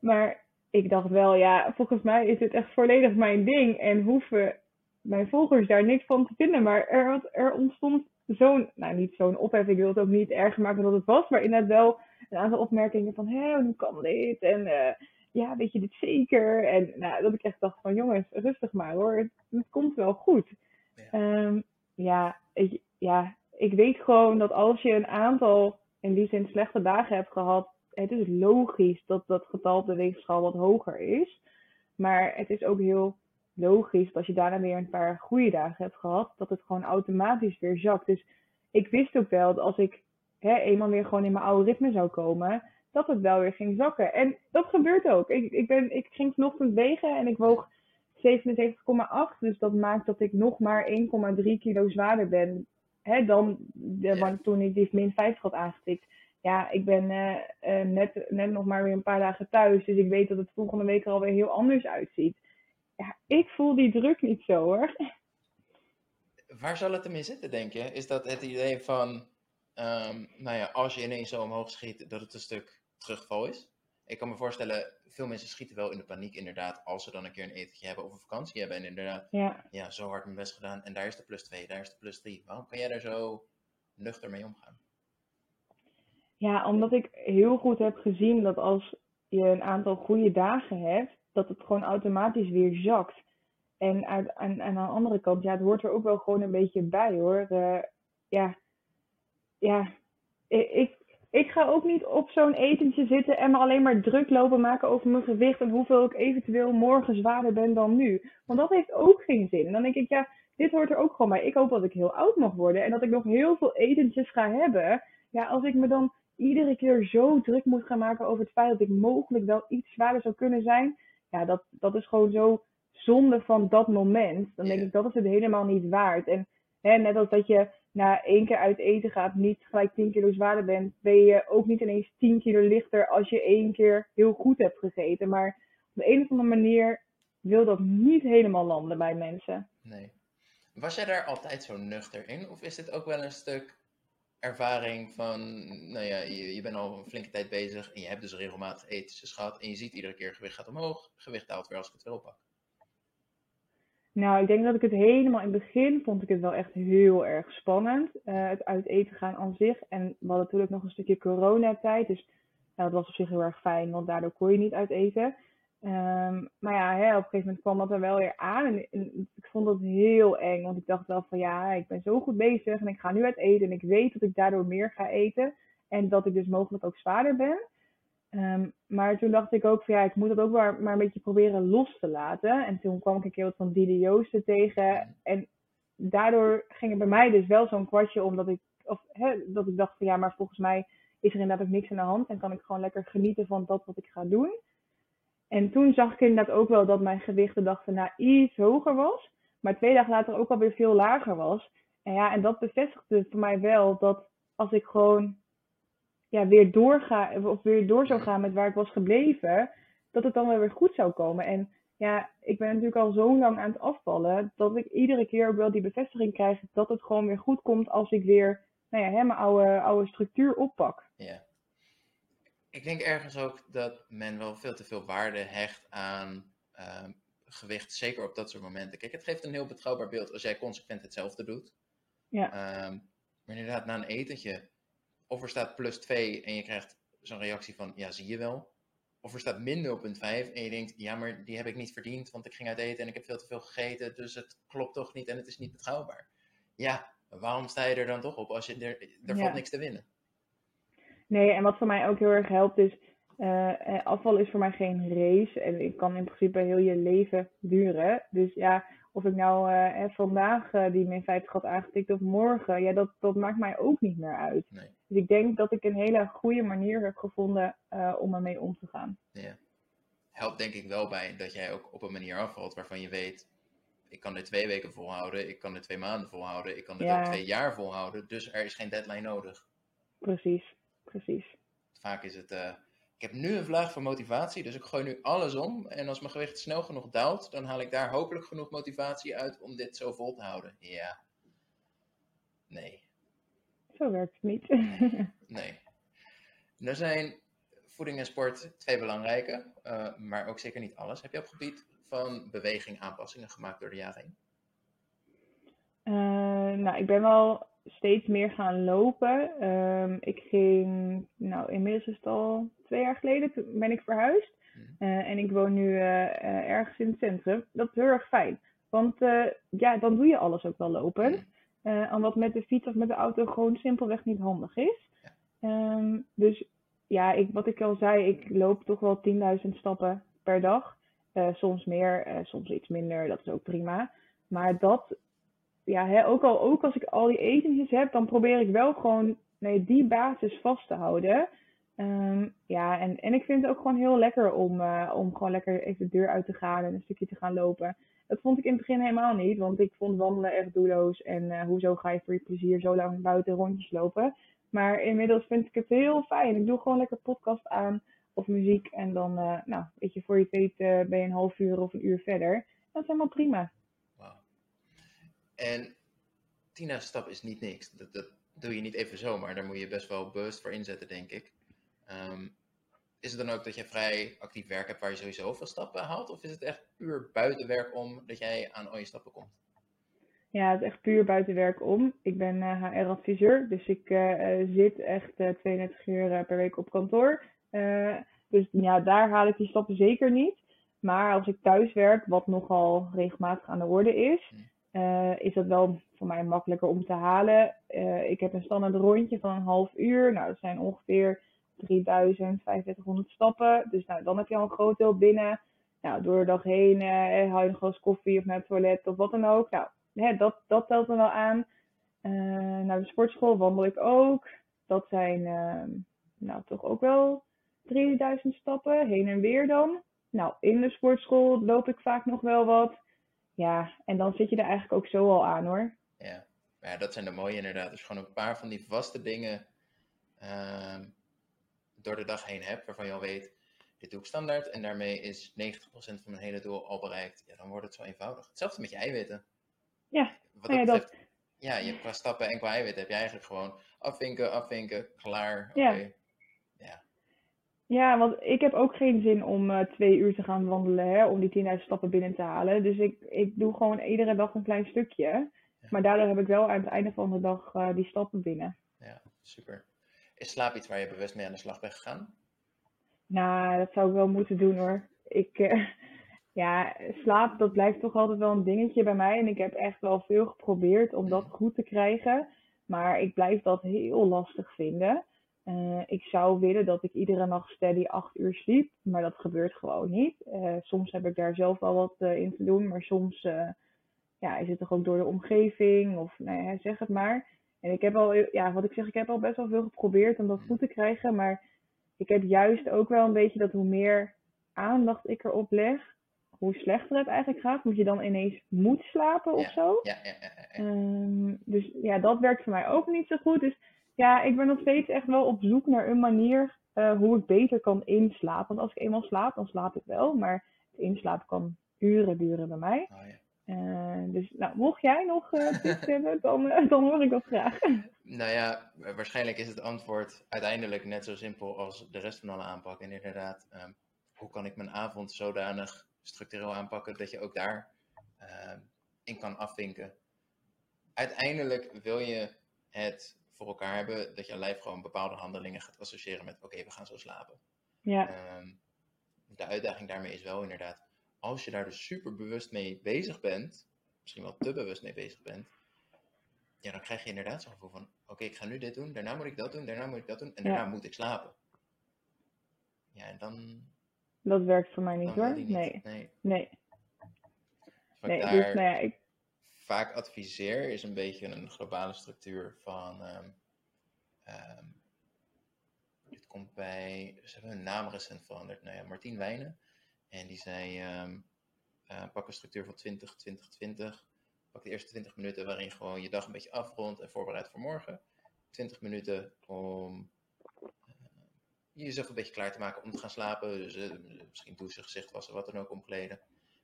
Maar ik dacht wel, ja, volgens mij is dit echt volledig mijn ding. En hoeven mijn volgers daar niks van te vinden. Maar er, er ontstond zo'n, nou niet zo'n ophef, ik wil het ook niet erger maken dan het was. Maar inderdaad wel een aantal opmerkingen van, hé, hoe kan dit? En eh, ja, weet je dit zeker? En nou, dat ik echt dacht van, jongens, rustig maar hoor. Het, het komt wel goed.
Ja.
Ehm, ja, ik, ja, ik weet gewoon dat als je een aantal, in die zin slechte dagen hebt gehad, het is logisch dat dat getal op de weegschaal wat hoger is. Maar het is ook heel logisch dat als je daarna weer een paar goede dagen hebt gehad, dat het gewoon automatisch weer zakt. Dus ik wist ook wel dat als ik hè, eenmaal weer gewoon in mijn oude ritme zou komen, dat het wel weer ging zakken. En dat gebeurt ook. Ik, ik, ben, ik ging vanochtend wegen en ik woog 77,8. Dus dat maakt dat ik nog maar 1,3 kilo zwaarder ben hè, dan de, toen ik die min 50 had aangetikt. Ja, ik ben uh, uh, net, net nog maar weer een paar dagen thuis. Dus ik weet dat het volgende week er alweer heel anders uitziet. Ja, ik voel die druk niet zo hoor.
Waar zal het ermee zitten, denk je? Is dat het idee van, um, nou ja, als je ineens zo omhoog schiet, dat het een stuk terugval is? Ik kan me voorstellen, veel mensen schieten wel in de paniek inderdaad, als ze dan een keer een etentje hebben of een vakantie hebben. En inderdaad,
ja,
ja zo hard mijn best gedaan en daar is de plus 2, daar is de plus 3. Waarom kan jij daar zo nuchter mee omgaan?
Ja, omdat ik heel goed heb gezien dat als je een aantal goede dagen hebt, dat het gewoon automatisch weer zakt. En aan, aan, aan de andere kant, ja, het hoort er ook wel gewoon een beetje bij hoor. Uh, ja, ja, ik, ik ga ook niet op zo'n etentje zitten en me alleen maar druk lopen maken over mijn gewicht en hoeveel ik eventueel morgen zwaarder ben dan nu. Want dat heeft ook geen zin. En dan denk ik, ja, dit hoort er ook gewoon bij. Ik hoop dat ik heel oud mag worden en dat ik nog heel veel etentjes ga hebben. Ja, als ik me dan iedere keer zo druk moet gaan maken over het feit dat ik mogelijk wel iets zwaarder zou kunnen zijn. Ja, dat, dat is gewoon zo zonde van dat moment. Dan denk ik, dat is het helemaal niet waard. En hè, net als dat je na één keer uit eten gaat, niet gelijk 10 kilo zwaarder bent, ben je ook niet ineens 10 kilo lichter als je één keer heel goed hebt gegeten. Maar op de een of andere manier wil dat niet helemaal landen bij mensen.
Nee. Was jij daar altijd zo nuchter in? Of is dit ook wel een stuk ervaring van, nou ja, je, je bent al een flinke tijd bezig en je hebt dus regelmatig etentjes gehad en je ziet iedere keer gewicht gaat omhoog, gewicht daalt weer als ik het wil pak?
Nou, ik denk dat ik het helemaal in het begin vond ik het wel echt heel erg spannend. Uh, het uit eten gaan aan zich. En we hadden natuurlijk nog een stukje coronatijd. Dus dat was op zich heel erg fijn, want daardoor kon je niet uit eten. Um, maar ja, hè, op een gegeven moment kwam dat er wel weer aan. En, en, ik vond dat heel eng. Want ik dacht wel van ja, ik ben zo goed bezig en ik ga nu uit eten. En ik weet dat ik daardoor meer ga eten. En dat ik dus mogelijk ook zwaarder ben. Um, maar toen dacht ik ook van ja, ik moet dat ook maar, maar een beetje proberen los te laten. En toen kwam ik een keer wat van Didi Joosten tegen. En daardoor ging er bij mij dus wel zo'n kwartje omdat ik, of, hè, dat ik dacht van ja, maar volgens mij is er inderdaad ook niks aan de hand. En kan ik gewoon lekker genieten van dat wat ik ga doen. En toen zag ik inderdaad ook wel dat mijn gewicht de dag daarna iets hoger was. Maar twee dagen later ook alweer veel lager was. En ja, en dat bevestigde voor mij wel dat als ik gewoon ja, weer doorga, of weer door zou gaan met waar ik was gebleven, dat het dan wel weer goed zou komen. En ja, ik ben natuurlijk al zo lang aan het afvallen, dat ik iedere keer ook wel die bevestiging krijg dat het gewoon weer goed komt als ik weer nou ja, hè, mijn oude, oude structuur oppak.
Ja. Ik denk ergens ook dat men wel veel te veel waarde hecht aan uh, gewicht, zeker op dat soort momenten. Kijk, het geeft een heel betrouwbaar beeld als jij consequent hetzelfde doet.
Ja.
Um, maar inderdaad, na een etentje of er staat plus 2 en je krijgt zo'n reactie van, ja, zie je wel. Of er staat min 0,5 en je denkt, ja, maar die heb ik niet verdiend, want ik ging uit eten en ik heb veel te veel gegeten, dus het klopt toch niet en het is niet betrouwbaar. Ja, waarom sta je er dan toch op als je er, er valt niks te winnen?
Nee, en wat voor mij ook heel erg helpt is, uh, afval is voor mij geen race en ik kan in principe heel je leven duren. Dus ja, of ik nou uh, vandaag uh, die min 50 had aangetikt of morgen, ja, dat, dat maakt mij ook niet meer uit.
Nee.
Dus ik denk dat ik een hele goede manier heb gevonden uh, om ermee om te gaan.
Ja. Helpt denk ik wel bij dat jij ook op een manier afvalt waarvan je weet, ik kan dit twee weken volhouden, ik kan dit twee maanden volhouden, ik kan ja. ook twee jaar volhouden, dus er is geen deadline nodig.
Precies, precies.
Vaak is het ik heb nu een vlaag van motivatie, dus ik gooi nu alles om. En als mijn gewicht snel genoeg daalt, dan haal ik daar hopelijk genoeg motivatie uit om dit zo vol te houden. Ja. Nee.
Zo werkt het niet. <laughs>
nee. Er zijn voeding en sport twee belangrijke, uh, maar ook zeker niet alles. Heb je op het gebied van beweging aanpassingen gemaakt door de jaren heen?
Uh, nou, ik ben wel steeds meer gaan lopen. Um, ik ging, nou inmiddels is het al twee jaar geleden, toen ben ik verhuisd. Uh, en ik woon nu ergens in het centrum. Dat is heel erg fijn. Want ja, dan doe je alles ook wel lopen. En wat met de fiets of met de auto gewoon simpelweg niet handig is. Um, dus ja, ik, wat ik al zei, ik loop toch wel 10.000 stappen per dag. soms meer, soms iets minder, dat is ook prima. Maar dat ja, hè, ook, al, ook als ik al die etentjes heb, dan probeer ik wel gewoon nee, die basis vast te houden. Ehm, ja, en, en ik vind het ook gewoon heel lekker om, uh, om gewoon lekker even de deur uit te gaan en een stukje te gaan lopen. Dat vond ik in het begin helemaal niet, want ik vond wandelen echt doelloos. En uh, hoezo ga je voor je plezier zo lang buiten rondjes lopen? Maar inmiddels vind ik het heel fijn. Ik doe gewoon lekker podcast aan of muziek. En dan, uh, nou, weet je, voor je weet ben je een half uur of een uur verder. Dat is helemaal prima.
Wow. En Tina's stap is niet niks. Dat, dat doe je niet even zomaar. Daar moet je best wel bewust voor inzetten, denk ik. Um, is het dan ook dat je vrij actief werk hebt waar je sowieso veel stappen haalt? Of is het echt puur buitenwerk om dat jij aan al je stappen komt?
Ja, het is echt puur buitenwerk om. Ik ben uh, HR-adviseur, dus ik uh, zit echt uh, 32 uur per week op kantoor. dus ja, daar haal ik die stappen zeker niet. Maar als ik thuis werk, wat nogal regelmatig aan de orde is, hmm. is dat wel voor mij makkelijker om te halen. ik heb een standaard rondje van een half uur. Nou, dat zijn ongeveer 3000, 3500 stappen. Dus nou, dan heb je al een groot deel binnen. Nou, door de dag heen eh, haal je nog eens koffie of naar het toilet of wat dan ook. Nou, hè, dat, dat telt dan wel aan. Uh, naar de sportschool wandel ik ook. Dat zijn uh, nou toch ook wel 3000 stappen, heen en weer dan. Nou, in de sportschool loop ik vaak nog wel wat. Ja, en dan zit je er eigenlijk ook zo al aan hoor.
Ja, ja, dat zijn de mooie inderdaad. Dus gewoon een paar van die vaste dingen ehm, door de dag heen hebt, waarvan je al weet, dit doe ik standaard en daarmee is 90% van mijn hele doel al bereikt, ja, dan wordt het zo eenvoudig. Hetzelfde met je eiwitten.
Ja,
Wat ja, betreft, dat... ja je, qua stappen en qua eiwitten heb je eigenlijk gewoon afvinken, afvinken, klaar. Ja.
ja. Ja, want ik heb ook geen zin om uh, twee uur te gaan wandelen, hè, om die 10.000 stappen binnen te halen. Dus ik, ik doe gewoon iedere dag een klein stukje. Maar daardoor heb ik wel aan het einde van de dag uh, die stappen binnen.
Ja, super. Is slaap iets waar je bewust mee aan de slag bent gegaan?
Nou, dat zou ik wel moeten doen hoor. Ik, uh, <laughs> ja, slaap, dat blijft toch altijd wel een dingetje bij mij. En ik heb echt wel veel geprobeerd om dat mm. goed te krijgen. Maar ik blijf dat heel lastig vinden. Uh, ik zou willen dat ik iedere nacht steady acht uur sliep, maar dat gebeurt gewoon niet. Uh, soms heb ik daar zelf wel wat uh, in te doen, maar soms ja, is het toch ook door de omgeving of nou ja, zeg het maar. En ik heb al, ja, wat ik zeg, ik heb al best wel veel geprobeerd om dat goed te krijgen. Maar ik heb juist ook wel een beetje dat hoe meer aandacht ik erop leg, hoe slechter het eigenlijk gaat. Omdat je dan ineens moet slapen of zo.
Ja, ja, ja, um,
dus ja, dat werkt voor mij ook niet zo goed. Dus ja, ik ben nog steeds echt wel op zoek naar een manier uh, hoe ik beter kan inslapen. Want als ik eenmaal slaap, dan slaap ik wel. Maar het inslapen kan uren duren bij mij. Oh, ja. Uh, dus nou, mocht jij nog uh, <laughs> tips hebben, dan, uh, dan hoor ik dat graag. <laughs>
Nou ja, waarschijnlijk is het antwoord uiteindelijk net zo simpel als de rest van alle aanpak. En inderdaad, um, hoe kan ik mijn avond zodanig structureel aanpakken dat je ook daar ehm, in kan afvinken. Uiteindelijk wil je het voor elkaar hebben dat je lijf gewoon bepaalde handelingen gaat associëren met oké, we gaan zo slapen.
Ja.
Um, de uitdaging daarmee is wel inderdaad als je daar dus super bewust mee bezig bent, misschien wel te bewust mee bezig bent, ja, dan krijg je inderdaad zo'n gevoel van, oké, ik ga nu dit doen, daarna moet ik dat doen, daarna moet ik dat doen, en daarna moet ik slapen. Ja, en dan...
Dat werkt voor mij niet hoor, niet. nee.
Nee.
Nee.
Wat nee, dus, nou ja, ik... vaak adviseer is een beetje een globale structuur van... Um, um, dit komt bij, ze hebben hun naam recent veranderd, nou ja, Martien Wijnen en die zei, um, uh, pak een structuur van 20, 20, 20. Pak de eerste 20 minuten waarin je gewoon je dag een beetje afrondt en voorbereidt voor morgen. 20 minuten om uh, jezelf een beetje klaar te maken om te gaan slapen. Dus uh, misschien douchen, gezicht wassen, wat dan ook omkleden.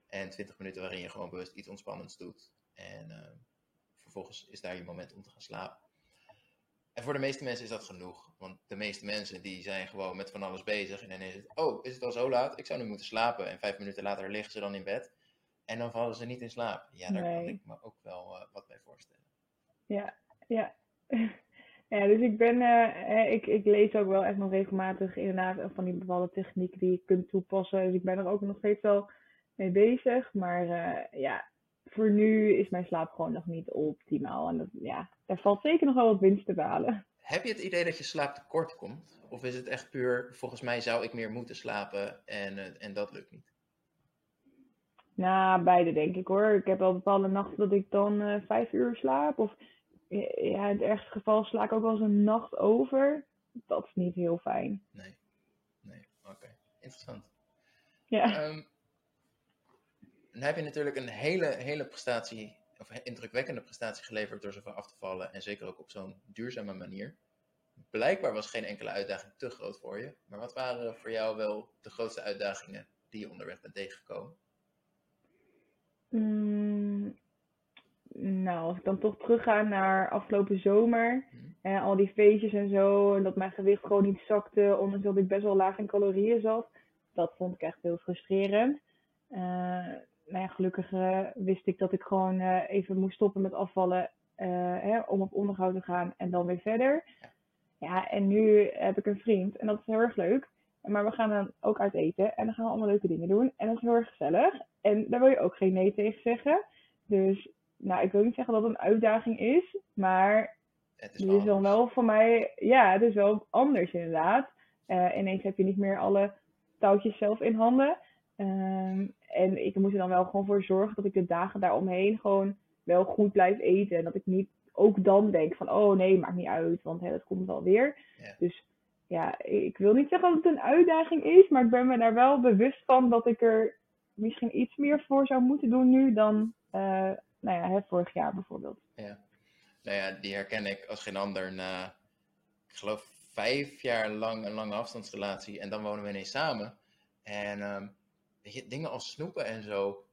En 20 minuten waarin je gewoon bewust iets ontspannends doet. En vervolgens is daar je moment om te gaan slapen. En voor de meeste mensen is dat genoeg. Want de meeste mensen die zijn gewoon met van alles bezig. En dan is het, oh, is het al zo laat? Ik zou nu moeten slapen. En vijf minuten later liggen ze dan in bed. En dan vallen ze niet in slaap. Ja, daar kan ik me ook wel uh, wat bij voorstellen.
Ja, ja. <laughs> ja, dus ik ben, uh, ik, ik lees ook wel echt nog regelmatig inderdaad van die bepaalde technieken die je kunt toepassen. Dus ik ben er ook nog steeds wel mee bezig. Maar uh, ja, voor nu is mijn slaap gewoon nog niet optimaal. En dat, ja, daar valt zeker nog wel wat winst te behalen.
Heb je het idee dat je slaap tekort komt? Of is het echt puur, volgens mij zou ik meer moeten slapen en, eh, en dat lukt niet?
Nou, beide denk ik hoor. Ik heb wel bepaalde nachten dat ik dan uh, vijf uur slaap. Of ja, in het ergste geval sla ik ook wel eens een nacht over. dat is niet heel fijn.
Nee, nee, oké. Interessant.
Ja.
Um, dan heb je natuurlijk een hele, hele prestatie, of indrukwekkende prestatie geleverd door zoveel af te vallen. En zeker ook op zo'n duurzame manier. Blijkbaar was geen enkele uitdaging te groot voor je. Maar wat waren voor jou wel de grootste uitdagingen die je onderweg bent tegengekomen?
Mm, nou, als ik dan toch terugga naar afgelopen zomer. En al die feestjes en zo. En dat mijn gewicht gewoon niet zakte. Ondanks dat ik best wel laag in calorieën zat. Dat vond ik echt heel frustrerend. Uh, nou ja, gelukkig uh, wist ik dat ik gewoon uh, even moest stoppen met afvallen. Hè, om op onderhoud te gaan en dan weer verder.
Ja.
En nu heb ik een vriend. En dat is heel erg leuk. Maar we gaan dan ook uit eten. En dan gaan we allemaal leuke dingen doen. En dat is heel erg gezellig. En daar wil je ook geen nee tegen zeggen. Dus, nou, ik wil niet zeggen dat het een uitdaging is. Maar
Het is
het
wel
is dan wel voor mij, ja, het is wel anders inderdaad. Eh, ineens heb je niet meer alle touwtjes zelf in handen. Ehm, en ik moet er dan wel gewoon voor zorgen dat ik de dagen daaromheen gewoon wel goed blijf eten. En dat ik niet ook dan denk van, oh nee, maakt niet uit, want hè, dat komt wel weer.
Ja.
Dus ja, ik wil niet zeggen dat het een uitdaging is, maar ik ben me daar wel bewust van dat ik er misschien iets meer voor zou moeten doen nu dan, eh, nou ja, hè, vorig jaar bijvoorbeeld.
Ja. Nou ja, die herken ik als geen ander na, ik geloof, vijf jaar lang een lange afstandsrelatie. En dan wonen we ineens samen. En weet je, dingen als snoepen en zo,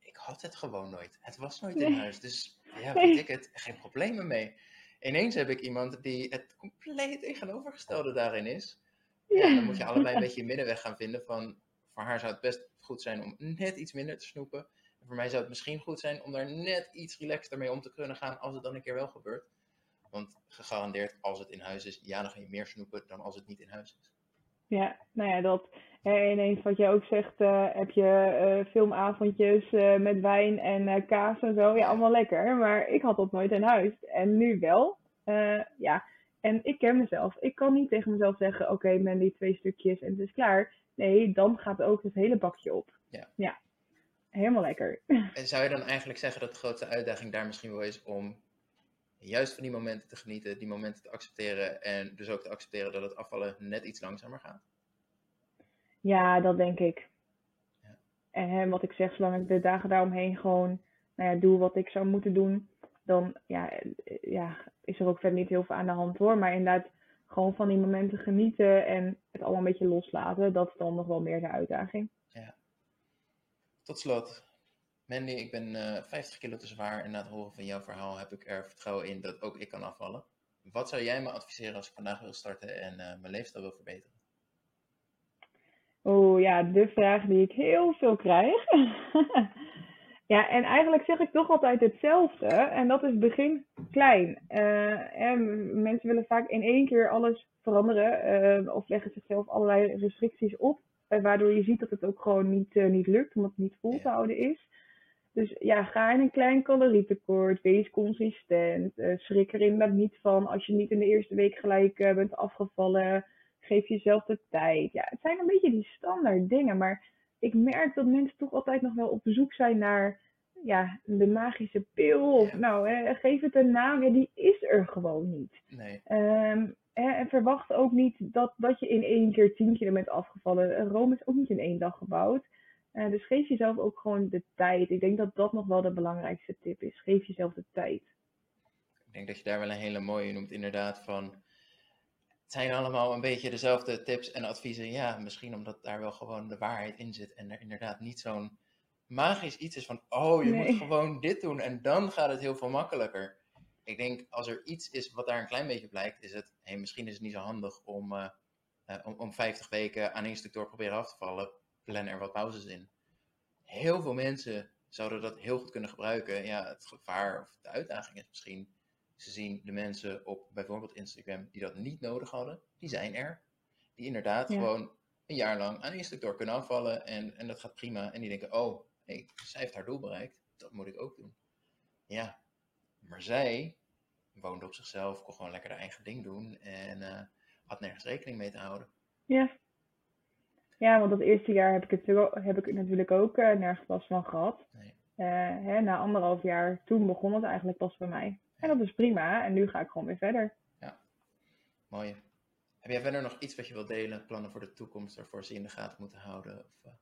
ik had het gewoon nooit. Het was nooit in huis. Dus ja,
Nee.
weet ik het, geen problemen mee. Ineens heb ik iemand die het compleet tegenovergestelde daarin is. En dan moet je allebei een beetje een middenweg gaan vinden van, voor haar zou het best goed zijn om net iets minder te snoepen. En voor mij zou het misschien goed zijn om daar net iets relaxter mee om te kunnen gaan als het dan een keer wel gebeurt. Want gegarandeerd, als het in huis is, ja, dan ga je meer snoepen dan als het niet in huis is.
Ja, nou ja, dat. Hè, ineens wat je ook zegt, eh, heb je eh, filmavondjes eh, met wijn en kaas en zo. Ja, allemaal lekker. Maar ik had dat nooit in huis. En nu wel. Ja, en ik ken mezelf. Ik kan niet tegen mezelf zeggen, oké, men die twee stukjes en het is klaar. Nee, dan gaat ook het hele bakje op.
Ja.
Ja, helemaal lekker. <laughs>
En zou je dan eigenlijk zeggen dat de grootste uitdaging daar misschien wel is om juist van die momenten te genieten, die momenten te accepteren en dus ook te accepteren dat het afvallen net iets langzamer gaat?
Ja, dat denk ik.
Ja.
En wat ik zeg, zolang ik de dagen daaromheen gewoon nou ja, doe wat ik zou moeten doen, dan ja, eh, ja, is er ook verder niet heel veel aan de hand hoor. Maar inderdaad, gewoon van die momenten genieten en het allemaal een beetje loslaten, dat is dan nog wel meer de uitdaging.
Tot slot, Mandy, ik ben eh 50 kilo te zwaar en na het horen van jouw verhaal heb ik er vertrouwen in dat ook ik kan afvallen. Wat zou jij me adviseren als ik vandaag wil starten en eh, mijn leefstijl wil verbeteren?
Oh ja, de vraag die ik heel veel krijg. <laughs> ja, en eigenlijk zeg ik toch altijd hetzelfde. En dat is begin klein. Eh, en mensen willen vaak in één keer alles veranderen. eh, of leggen zichzelf allerlei restricties op. eh, waardoor je ziet dat het ook gewoon niet, niet lukt, omdat het niet vol te houden is. Dus ja, ga in een klein calorietekort, wees consistent. schrik er inderdaad niet van als je niet in de eerste week gelijk bent afgevallen. Geef jezelf de tijd. Ja, het zijn een beetje die standaard dingen, maar ik merk dat mensen toch altijd nog wel op zoek zijn naar ja, de magische pil. Of
Ja.
nou, geef het een naam. Ja, die is er gewoon niet.
Nee,
Ehm, en verwacht ook niet dat, dat je in één keer 10 kilo bent afgevallen. Rome is ook niet in één dag gebouwd. Eh, dus geef jezelf ook gewoon de tijd. Ik denk dat dat nog wel de belangrijkste tip is. Geef jezelf de tijd.
ik denk dat je daar wel een hele mooie noemt, inderdaad. Van, zijn allemaal een beetje dezelfde tips en adviezen. Ja, misschien omdat daar wel gewoon de waarheid in zit en er inderdaad niet zo'n magisch iets is van, oh, je
Nee.
moet gewoon dit doen en dan gaat het heel veel makkelijker. Ik denk, als er iets is wat daar een klein beetje blijkt, is het, hey, misschien is het niet zo handig om, eh, eh, om, om 50 weken aan één stuk door proberen af te vallen. Plan er wat pauzes in. Heel veel mensen zouden dat heel goed kunnen gebruiken. Ja, het gevaar of de uitdaging is misschien, ze zien de mensen op bijvoorbeeld Instagram die dat niet nodig hadden, die zijn er. Die inderdaad
Ja.
gewoon een jaar lang aan één stuk door kunnen afvallen en, en dat gaat prima. En die denken, oh, hey, zij heeft haar doel bereikt, dat moet ik ook doen. Ja, maar zij woonde op zichzelf, kon gewoon lekker haar eigen ding doen en eh, had nergens rekening mee te houden.
Ja. Ja, want dat eerste jaar heb ik, het, natuurlijk ook- heb ik natuurlijk ook eh, nergens last van gehad.
Nee.
Eh, hè, na anderhalf jaar, toen begon het eigenlijk pas bij mij. En dat is prima. En nu ga ik gewoon weer verder.
Mooi. Heb jij verder nog iets wat je wilt delen? Plannen voor de toekomst waarvoor ze in de gaten moeten houden? Of, uh...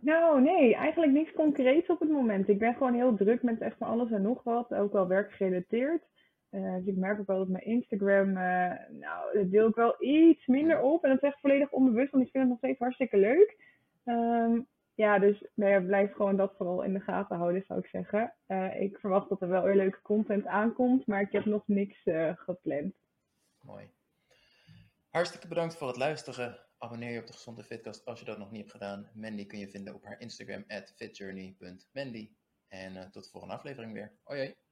Nou, nee, eigenlijk niks concreets op het moment. Ik ben gewoon heel druk met echt van alles en nog wat, ook wel werkgerelateerd. Uh, dus ik merk ook wel dat mijn Instagram, uh, nou, dat deel ik wel iets minder op. En dat is echt volledig onbewust, want ik vind het nog steeds hartstikke leuk. Um, ja, dus nou blijf gewoon dat vooral in de gaten houden, zou ik zeggen. Uh, ik verwacht dat er wel weer leuke content aankomt, maar ik heb nog niks gepland.
Mooi. Hartstikke bedankt voor het luisteren. Abonneer je op de Gezonde Fitcast als je dat nog niet hebt gedaan. Mandy kun je vinden op haar Instagram, at fitjourney.mandy. En tot de volgende aflevering weer. Hoi hoi.